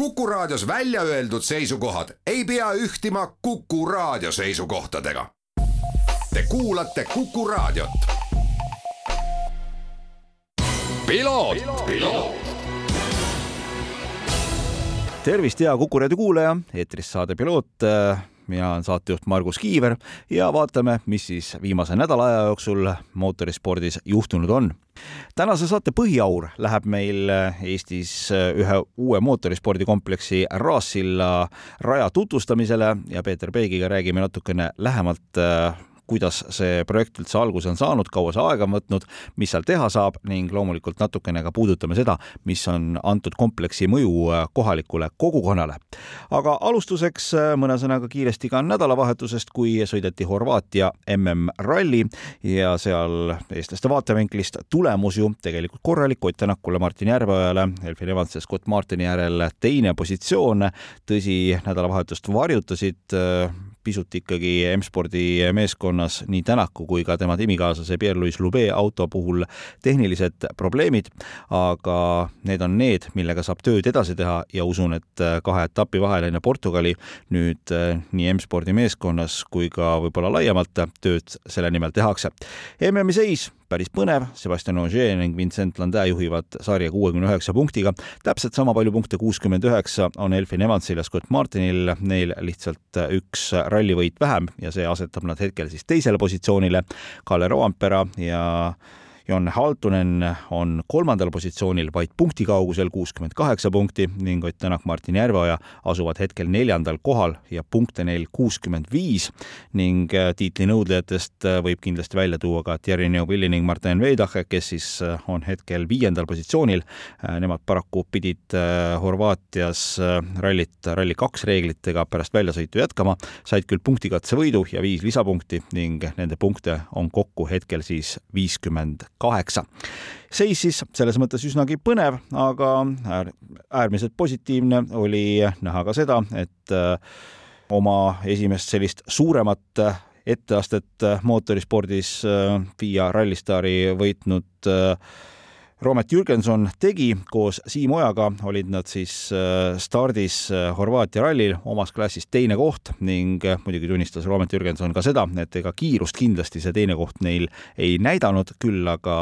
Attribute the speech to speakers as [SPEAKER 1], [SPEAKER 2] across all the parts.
[SPEAKER 1] Kuku Raadios välja öeldud seisukohad ei pea ühtima Kuku Raadio seisukohtadega. Te kuulate Kuku Raadiot.
[SPEAKER 2] tervist, hea Kuku raadio kuulaja, eetris saade Piloot. Mina olen saatejuht Margus Kiiver ja vaatame, mis siis viimase nädala aja jooksul mootorispordis juhtunud on. tänase saate põhiaur läheb meil Eestis ühe uue mootorispordikompleksi Raassilla raja tutvustamisele ja Peeter Peegiga räägime natukene lähemalt kuidas see projekt üldse alguse on saanud, kaua see aega on võtnud, mis seal teha saab ning loomulikult natukene ka puudutame seda, mis on antud kompleksi mõju äh, kohalikule kogukonnale. aga alustuseks äh, mõne sõnaga kiiresti ka nädalavahetusest, kui sõideti Horvaatia MM-ralli ja seal eestlaste vaatevinklist tulemus ju tegelikult korralik, Ott Tänakule, Martin Järveojale, Elfin Evans ja Scott Martini järel teine positsioon. tõsi, nädalavahetust varjutasid äh, pisut ikkagi M-spordi meeskonnas nii Tänaku kui ka tema tiimikaaslase Pierre-Louis Lube auto puhul tehnilised probleemid, aga need on need, millega saab tööd edasi teha ja usun, et kahe etapi vahel enne Portugali nüüd eh, nii M-spordi meeskonnas kui ka võib-olla laiemalt tööd selle nimel tehakse. MM-i seis päris põnev, Sebastian Ogier ning Vincent Landä juhivad sarja kuuekümne üheksa punktiga. täpselt sama palju punkte, kuuskümmend üheksa, on Elfin Evansil ja Scott Martinil, neil lihtsalt üks rallivõit vähem ja see asetab nad hetkel siis teisele positsioonile. Kalle Roompera ja Jon Haltunen on kolmandal positsioonil vaid punkti kaugusel, kuuskümmend kaheksa punkti ning Ott Tänak, Martin Järveoja asuvad hetkel neljandal kohal ja punkte neil kuuskümmend viis ning äh, tiitlinõudlejatest äh, võib kindlasti välja tuua ka Thierry Neuville ning Martin Veidache, kes siis äh, on hetkel viiendal positsioonil. Nemad paraku pidid Horvaatias rallit Rally2 reeglitega pärast väljasõitu jätkama, said küll punktikatse-võidu ja viis lisapunkti ning nende punkte on kokku hetkel siis viiskümmend kaheksa. seis siis selles mõttes üsnagi põnev, aga äär, äärmiselt positiivne oli näha ka seda, et äh, oma esimest sellist suuremat äh, etteastet äh, mootorispordis FIA Rallystaari võitnud Roomet Jürgenson tegi koos Siim Ojaga, olid nad siis äh, stardis äh, Horvaatia rallil omas klassis teine koht ning äh, muidugi tunnistas Roomet Jürgenson ka seda, et ega kiirust kindlasti see teine koht neil ei näidanud, küll aga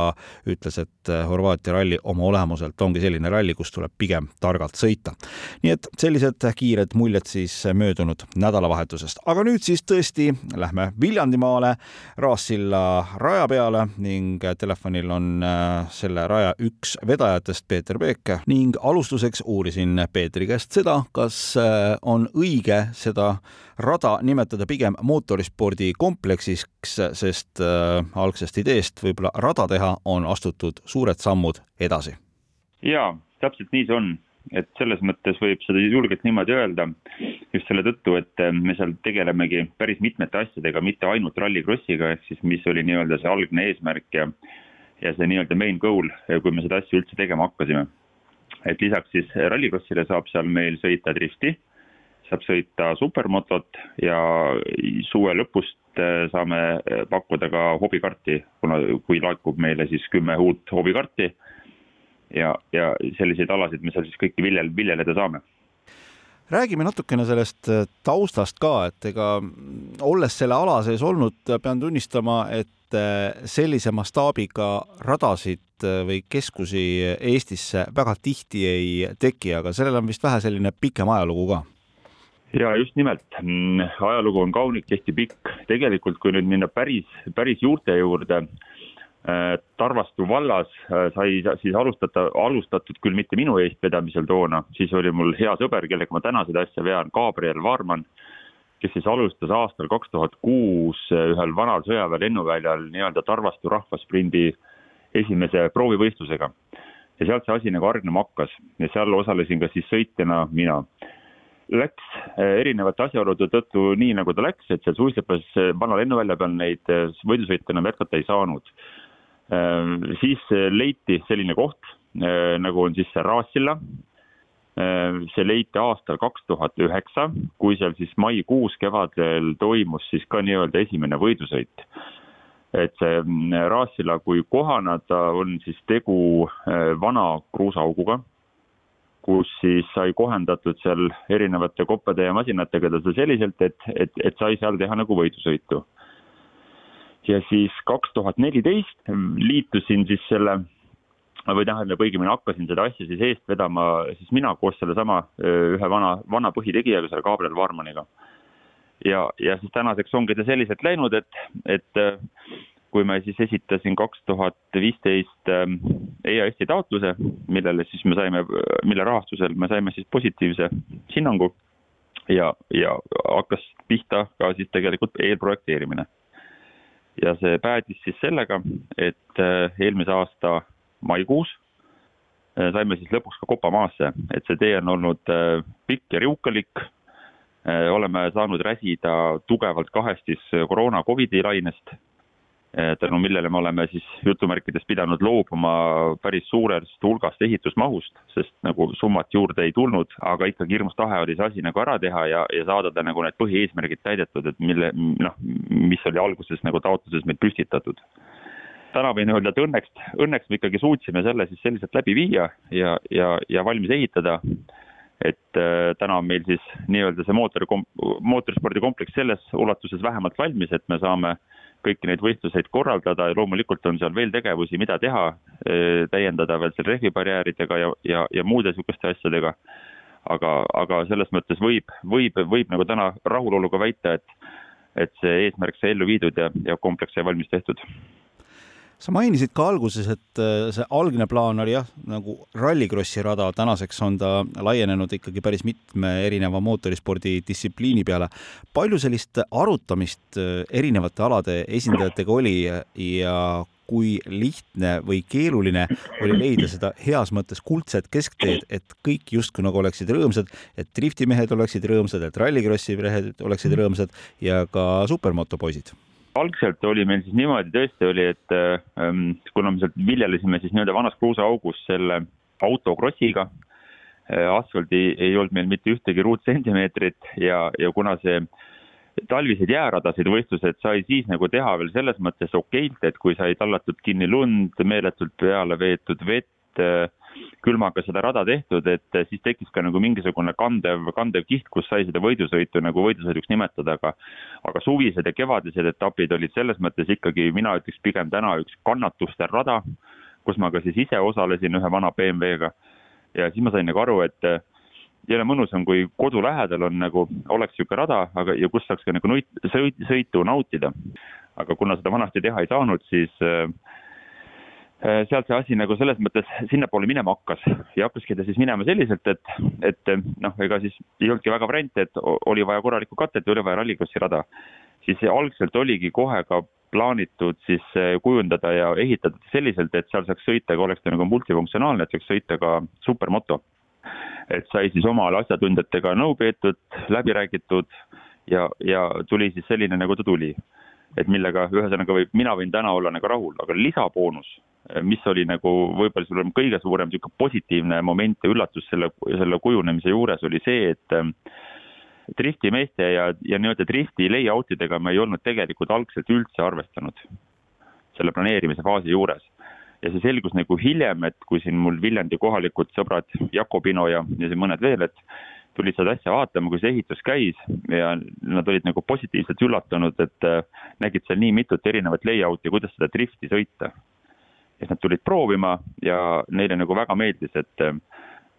[SPEAKER 2] ütles, et Horvaatia ralli oma olemuselt ongi selline ralli, kus tuleb pigem targalt sõita. nii et sellised kiired muljed siis möödunud nädalavahetusest, aga nüüd siis tõesti lähme Viljandimaale Raassilla raja peale ning telefonil on selle raja hooaja üks vedajatest, Peeter Peek ning alustuseks uurisin Peetri käest seda, kas äh, on õige seda rada nimetada pigem mootorispordi kompleksiks, sest äh, algsest ideest võib-olla rada teha on astutud suured sammud edasi.
[SPEAKER 3] jaa, täpselt nii see on et selles mõttes võib seda julgelt niimoodi öelda, just selle tõttu, et äh, me seal tegelemegi päris mitmete asjadega, mitte ainult rallikrossiga, ehk siis mis oli nii-öelda see algne eesmärk ja ja see nii-öelda main goal, kui me seda asja üldse tegema hakkasime. et lisaks siis rallikrossile saab seal meil sõita drifti, saab sõita supermotot ja suve lõpust äh, saame äh, pakkuda ka hobikarti, kuna, kui laekub meile siis kümme uut hobikarti ja, ja selliseid alasid me seal siis kõiki viljel, viljeleda saame
[SPEAKER 2] räägime natukene sellest äh, taustast ka, et ega olles selle ala sees olnud, pean tunnistama, et äh, sellise mastaabiga radasid äh, või keskusi Eestisse väga tihti ei teki, aga sellel on vist vähe selline pikem ajalugu ka.
[SPEAKER 3] Ja just nimelt, mm, ajalugu on kaunik, hästi pikk, tegelikult kui nüüd minna päris, päris juurte juurde, Äh, Tarvastu vallas sai siis alustata, alustatud küll mitte minu eestvedamisel toona, siis oli mul hea sõber, kellega ma täna seda asja vean, Gabriel Varman, kes siis alustas aastal kaks tuhat kuus äh, ühel vanal sõjaväe lennuväljal nii-öelda Tarvastu rahvasprindi esimese proovivõistlusega. ja sealt see asi nagu hargnema hakkas ja seal osalesin ka siis sõitjana mina. Läks erinevate asjaolude tõttu nii, nagu ta läks, et seal suislepas vana lennuvälja peal neid võidusõite enam jätkata ei saanud siis eh, leiti selline koht, eh, nagu on siis see Raassilla. Ehm, see leiti aastal kaks tuhat üheksa, kui seal siis maikuus kevadel toimus siis ka nii-öelda esimene võidusõit. et see mm, Raassilla kui kohana, ta on siis tegu eh, vana kruusaauguga, kus siis sai kohendatud seal erinevate koppade ja masinatega teda selliselt, et, et, et sai seal teha nagu võidusõitu. ja siis kaks tuhat neliteist liitusin siis selle või tähendab, õigemini hakkasin seda asja siis eest vedama siis mina koos sellesama ühe vana, vana põhitegijaga, selle Gabriel Varmaniga. ja, ja siis tänaseks ongi ta selliselt läinud, et, et kui ma siis esitasin kaks tuhat viisteist EAS-i taotluse, millele siis me saime, mille rahastusel me saime siis positiivse hinnangu ja, ja hakkas pihta ka siis tegelikult eelprojekteerimine. ja see päädis siis sellega, et eelmise aasta maikuus äh, saime siis lõpuks ka kopa maasse, et see tee on olnud äh, pikk ja riukalik, oleme saanud räsida tugevalt kahest siis koroona Covidi lainest tänu millele me oleme siis jutumärkides pidanud loobuma päris suurest hulgast ehitusmahust, sest nagu summat juurde ei tulnud, aga ikkagi hirmus tahe oli see asi nagu ära teha ja, ja saada ta nagu need põhieesmärgid täidetud, et mille noh, mis oli alguses nagu taotluses meil püstitatud. Täna võin öelda, et õnneks, õnneks me ikkagi suutsime selle siis selliselt läbi viia ja, ja, ja valmis ehitada et äh, täna on meil siis nii-öelda see mootori, mootorispordikompleks selles ulatuses vähemalt valmis, et me saame äh, kõiki neid võistluseid korraldada ja loomulikult on seal veel tegevusi, mida teha, eh, täiendada veel seal rehvibarjääridega ja, ja, ja muude niisuguste asjadega. aga, aga selles mõttes võib, võib, võib nagu täna rahuloluga väita, et, et see eesmärk sai ellu viidud ja, ja kompleks sai valmis tehtud
[SPEAKER 2] sa mainisid ka alguses, et äh, see algne plaan oli jah, nagu rallikrossi rada, tänaseks on ta laienenud ikkagi päris mitme erineva mootorispordi distsipliini peale. palju sellist arutamist äh, erinevate alade esindajatega oli ja kui lihtne või keeruline oli leida seda heas mõttes kuldset keskteed, et kõik justkui nagu oleksid rõõmsad, et driftimehed oleksid rõõmsad, et rallikrossi mehed oleksid rõõmsad ja ka supermotopoisid
[SPEAKER 3] algselt oli meil siis niimoodi tõesti oli, et ähm, kuna me sealt viljelesime siis nii-öelda vanas kruusaaugus selle autokrossiga äh,, asfaldi ei olnud meil mitte ühtegi ruutsentimeetrit ja, ja kuna see talvised jääradasid võistlused sai siis nagu teha veel selles mõttes okeilt, et kui sai tallatud kinni lund, meeletult peale veetud vett äh,, külmaga seda rada tehtud, et siis tekkis ka nagu mingisugune kandev, kandev kiht, kus sai seda võidusõitu nagu võidusõiduks nimetada, aga aga suvised ja kevadised etapid olid selles mõttes ikkagi, mina ütleks pigem täna üks kannatuste rada, kus ma ka siis ise osalesin ühe vana BMW-ga ja siis ma sain nagu aru, et jõle mõnus on, kui kodu lähedal on nagu, oleks niisugune rada, aga, ja kus saaks ka nagu nuit-, sõitu nautida. aga kuna seda vanasti teha ei saanud, siis Äh, sealt see asi nagu selles mõttes sinnapoole minema hakkas ja hakkaski ta siis minema selliselt, et, et noh, ega siis ei olnudki väga variante, et oli vaja korralikku katet ja oli vaja rallikrossi rada. siis algselt oligi kohe ka plaanitud siis äh, kujundada ja ehitada selliselt, et seal saaks sõita, kui oleks ta nagu multifunktsionaalne, et saaks sõita ka supermoto. et sai siis omale asjatundjatega nõu peetud, läbi räägitud ja, ja tuli siis selline, nagu ta tuli et millega ühesõnaga võib, mina võin täna olla nagu rahul, aga lisaboonus, mis oli nagu võib-olla sul on kõige suurem niisugune positiivne moment ja üllatus selle, selle kujunemise juures oli see, et ähm, driftimeeste ja, ja nii-öelda drifti layout idega me ei olnud tegelikult algselt üldse arvestanud selle planeerimise faasi juures. ja see selgus nagu hiljem, et kui siin mul Viljandi kohalikud sõbrad Jakobino ja, ja mõned veel, et tulid seda asja vaatama, kui see ehitus käis ja nad olid nagu positiivselt üllatunud, et äh, nägid seal nii mitut erinevat layout'i, kuidas seda drifti sõita. ja siis nad tulid proovima ja neile nagu väga meeldis, et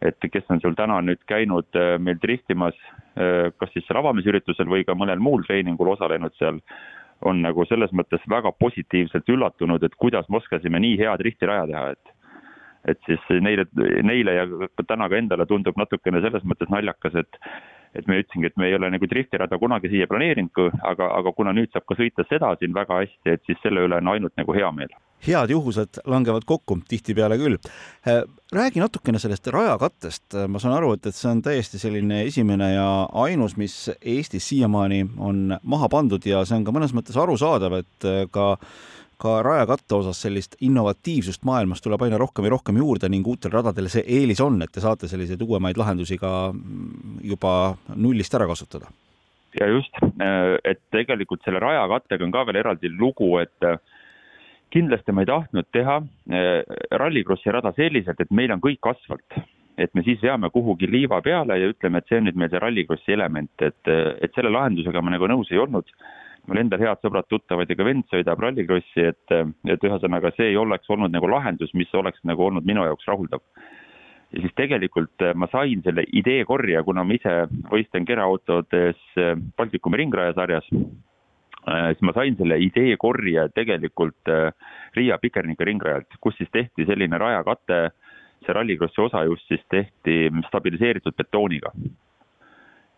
[SPEAKER 3] et kes on sul täna nüüd käinud äh, meil driftimas, äh, kas siis seal avamisüritusel või ka mõnel muul treeningul osalenud seal, on nagu selles mõttes väga positiivselt üllatunud, et kuidas me oskasime nii hea driftiraja teha, et et siis neile, neile ja täna ka endale tundub natukene selles mõttes naljakas, et et me ütlesingi, et me ei ole nagu driftirada kunagi siia planeerinud, aga, aga kuna nüüd saab ka sõita seda siin väga hästi, et siis selle üle on ainult nagu hea meel.
[SPEAKER 2] head juhused langevad kokku tihtipeale küll. Räägi natukene sellest rajakattest, ma saan aru, et, et see on täiesti selline esimene ja ainus, mis Eestis siiamaani on maha pandud ja see on ka mõnes mõttes arusaadav, et ka ka rajakatte osas sellist innovatiivsust maailmas tuleb aina rohkem ja rohkem juurde ning uutel radadel see eelis on, et te saate selliseid uuemaid lahendusi ka juba nullist ära kasutada.
[SPEAKER 3] ja just, et tegelikult selle rajakattega on ka veel eraldi lugu, et kindlasti ma ei tahtnud teha rallikrossi rada selliselt, et meil on kõik asfalt et me siis veame kuhugi liiva peale ja ütleme, et see on nüüd meil see rallikrossi element, et, et selle lahendusega ma nagu nõus ei olnud. Mul endal head sõbrad-tuttavad ja ka vend sõidab rallikrossi, et, et ühesõnaga see ei oleks olnud nagu lahendus, mis oleks nagu olnud minu jaoks rahuldav. ja siis tegelikult ma sain selle ideekorje, kuna ma ise võistlen keraautodes Baltikumi ringraja sarjas Äh, siis ma sain selle ideekorje tegelikult äh, Riia Pikernika ringrajalt, kus siis tehti selline rajakate, see rallikrossi osa just siis tehti stabiliseeritud betooniga.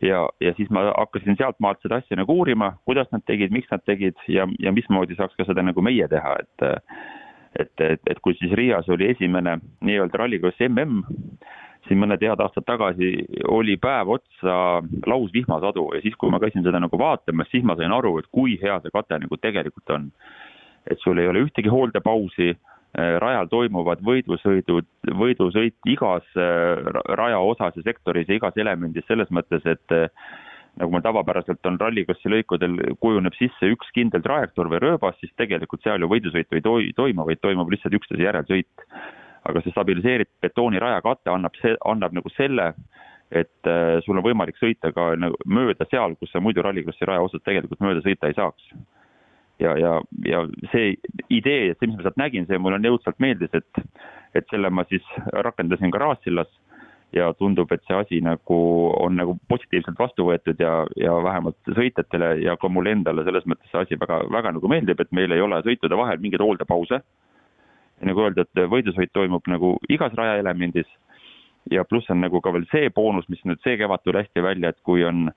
[SPEAKER 3] Ja, ja siis ma hakkasin sealtmaalt seda asja nagu uurima, kuidas nad tegid, miks nad tegid ja, ja mismoodi saaks ka seda nagu meie teha, et et, et, et kui siis Riias oli esimene nii-öelda rallikross mm, siin mõned head aastad tagasi oli päev otsa lausvihmasadu ja siis, kui ma käisin seda nagu vaatamas, siis ma sain aru, et kui hea see kate nagu tegelikult on. et sul ei ole ühtegi hooldepausi, rajal toimuvad võidusõidud, võidusõit igas äh, raja osas ja sektoris ja igas elemendis selles mõttes, et äh, nagu meil tavapäraselt on rallikrossi lõikudel, kujuneb sisse üks kindel trajektoor või rööbas, siis tegelikult seal ju võidusõitu ei toi-, toimu, vaid toimub lihtsalt üksteise järel sõit aga see stabiliseeritud betooniraja kate annab see, annab nagu selle, et äh, sul on võimalik sõita ka nagu mööda seal, kus sa muidu rallikrossi raja osas tegelikult mööda sõita ei saaks. Ja, ja, ja see idee, see, mis ma sealt nägin, see mulle jõudsalt meeldis, et, et selle ma siis rakendasin ka Raassillas ja tundub, et see asi nagu on nagu positiivselt vastu võetud ja, ja vähemalt sõitjatele ja ka mulle endale selles mõttes see asi väga, väga nagu meeldib, et meil ei ole sõitude vahel mingeid hooldepause. Nagu öelda, et võidusõit toimub nagu igas rajaelemendis ja pluss on nagu ka veel see boonus, mis nüüd see kevad tuli hästi välja, et kui on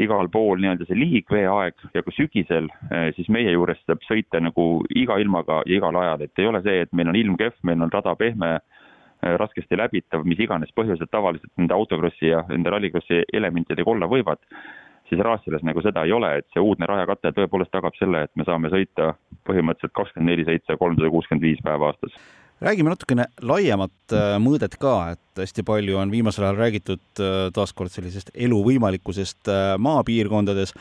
[SPEAKER 3] igal pool nii-öelda see liigveeaeg ja ka sügisel, eh, siis meie juures saab sõita nagu iga ilmaga ja igal ajal, et ei ole see, et meil on ilm kehv, meil on rada pehme, eh, raskesti läbitav, mis iganes põhjused tavaliselt nende autokrossi ja nende rallikrossi elementidega olla võivad siis Raassilas nagu seda ei ole, et see uudne rajakate tõepoolest tagab selle, et me saame sõita põhimõtteliselt kakskümmend neli seitse, kolmsada kuuskümmend viis päeva aastas
[SPEAKER 2] räägime natukene laiemat äh, mõõdet ka, et hästi palju on viimasel ajal räägitud äh, taaskord sellisest elu võimalikkusest äh, maapiirkondades.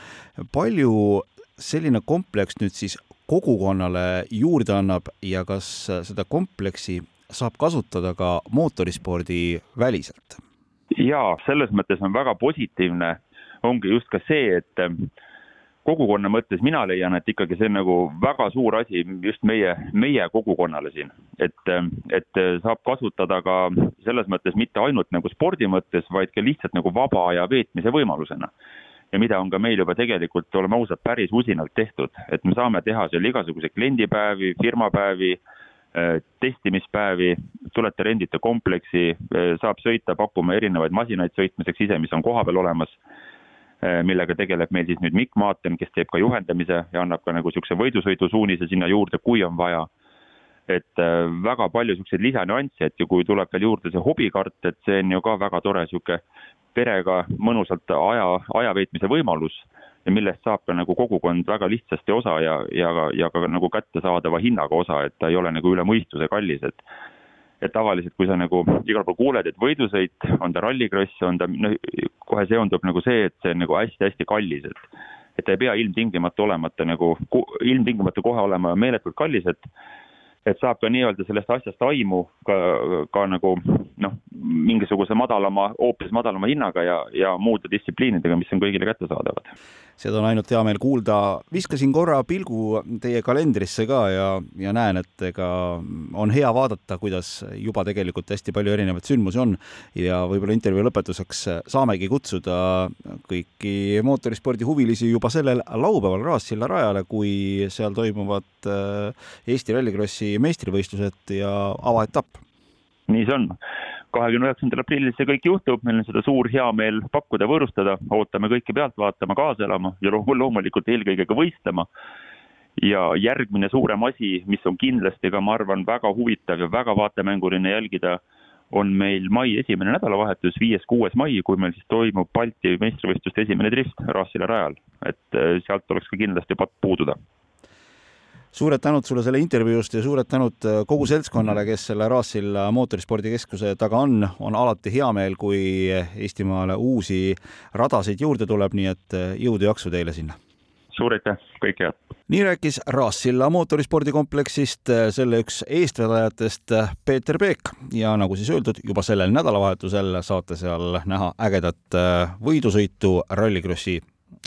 [SPEAKER 2] palju selline kompleks nüüd siis kogukonnale juurde annab ja kas seda kompleksi saab kasutada ka mootorispordi väliselt?
[SPEAKER 3] jaa, selles mõttes on väga positiivne ongi just ka see, et kogukonna mõttes mina leian, et ikkagi see on nagu väga suur asi just meie, meie kogukonnale siin. et, et saab kasutada ka selles mõttes mitte ainult nagu spordi mõttes, vaid ka lihtsalt nagu vaba aja veetmise võimalusena. ja mida on ka meil juba tegelikult, oleme ausad, päris usinalt tehtud, et me saame teha seal igasuguseid kliendipäevi, firmapäevi äh, testimispäevi, tulete rendite kompleksi, äh, saab sõita, pakume erinevaid masinaid sõitmiseks ise, mis on kohapeal olemas millega tegeleb meil siis nüüd Mikk Maaten, kes teeb ka juhendamise ja annab ka nagu niisuguse võidusõidusuunise sinna juurde, kui on vaja. et äh, väga palju niisuguseid lisanüansse, et ja kui tuleb veel juurde see hobikart, et see on ju ka väga tore niisugune perega mõnusalt aja, aja veetmise võimalus ja millest saab ka nagu kogukond väga lihtsasti osa ja, ja, ja ka nagu kättesaadava hinnaga osa, et ta ei ole nagu üle mõistuse kallis, et et tavaliselt, kui sa nagu igal pool kuuled, et võidusõit, on ta rallikross, on ta, noh, kohe seondub nagu see, et see on nagu hästi-hästi kallis, et et ta ei pea ilmtingimata olema, et ta nagu, ilmtingimata kohe olema meeletult kallis, et et saab ka nii-öelda sellest asjast aimu ka, ka nagu noh, mingisuguse madalama, hoopis madalama hinnaga ja, ja muude distsipliinidega, mis on kõigile kättesaadavad.
[SPEAKER 2] Seda on ainult hea meel kuulda. viskasin korra pilgu teie kalendrisse ka ja, ja näen, et ega on hea vaadata, kuidas juba tegelikult hästi palju erinevaid sündmusi on ja võib-olla intervjuu lõpetuseks saamegi kutsuda kõiki mootorispordi huvilisi juba sellel laupäeval Raassilla rajale, kui seal toimuvad äh, Eesti Rallycrossi meistrivõistlused ja avaetapp.
[SPEAKER 3] nii see on kahekümne üheksandal aprillil see kõik juhtub, meil on seda suur heameel pakkuda, võõrustada, ootame kõiki pealt vaatama, kaasa elama ja loomulikult eelkõige ka võistlema. ja järgmine suurem asi, mis on kindlasti ka, ma arvan, väga huvitav ja väga vaatemänguline jälgida, on meil mai esimene nädalavahetus, viies-kuues mai, kui meil siis toimub Balti meistrivõistluste esimene drift Raassile rajal, et eh, sealt oleks ka kindlasti patt puududa
[SPEAKER 2] suured tänud sulle selle intervjuu eest ja suured tänud äh, kogu seltskonnale, kes selle Raassilla mootorispordikeskuse taga on. on alati hea meel, kui Eestimaale uusi radasid juurde tuleb, nii et äh, jõudu-jaksu teile sinna!
[SPEAKER 3] suur aitäh, kõike head!
[SPEAKER 2] nii rääkis Raassilla mootorispordikompleksist selle üks eestvedajatest Peeter Peek ja nagu siis öeldud, juba sellel nädalavahetusel saate seal näha ägedat võidusõitu Rallycrossi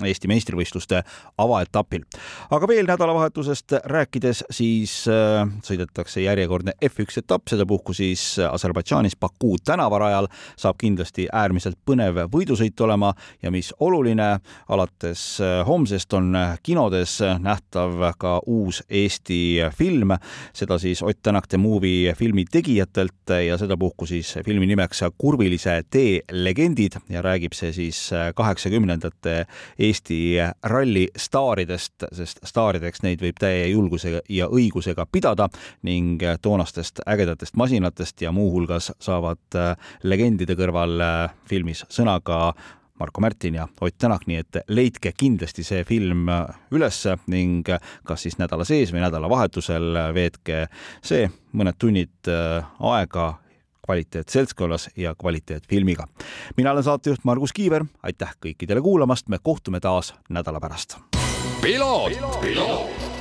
[SPEAKER 2] Eesti meistrivõistluste avaetapil. aga veel nädalavahetusest rääkides, siis äh, sõidetakse järjekordne F1 etapp, sedapuhku siis Aserbaidžaanis Baku tänavarajal, saab kindlasti äärmiselt põnev võidusõit olema ja mis oluline, alates äh, homsest on kinodes nähtav ka uus Eesti film, seda siis Ott Tänak The Movie filmi tegijatelt ja sedapuhku siis filmi nimeks Kurvilise tee legendid ja räägib see siis kaheksakümnendate Eesti ralli staaridest, sest staarideks neid võib täie julgusega ja õigusega pidada ning toonastest ägedatest masinatest ja muuhulgas saavad äh, legendide kõrval äh, filmis sõna ka Marko Märtin ja Ott Tänak, nii et leidke kindlasti see film äh, üles ning kas siis nädala sees või nädalavahetusel veetke see mõned tunnid aega kvaliteetseltskonnas ja kvaliteetfilmiga. mina olen saatejuht Margus Kiiver, aitäh kõikidele kuulamast, me kohtume taas nädala pärast.
[SPEAKER 1] piloot, piloot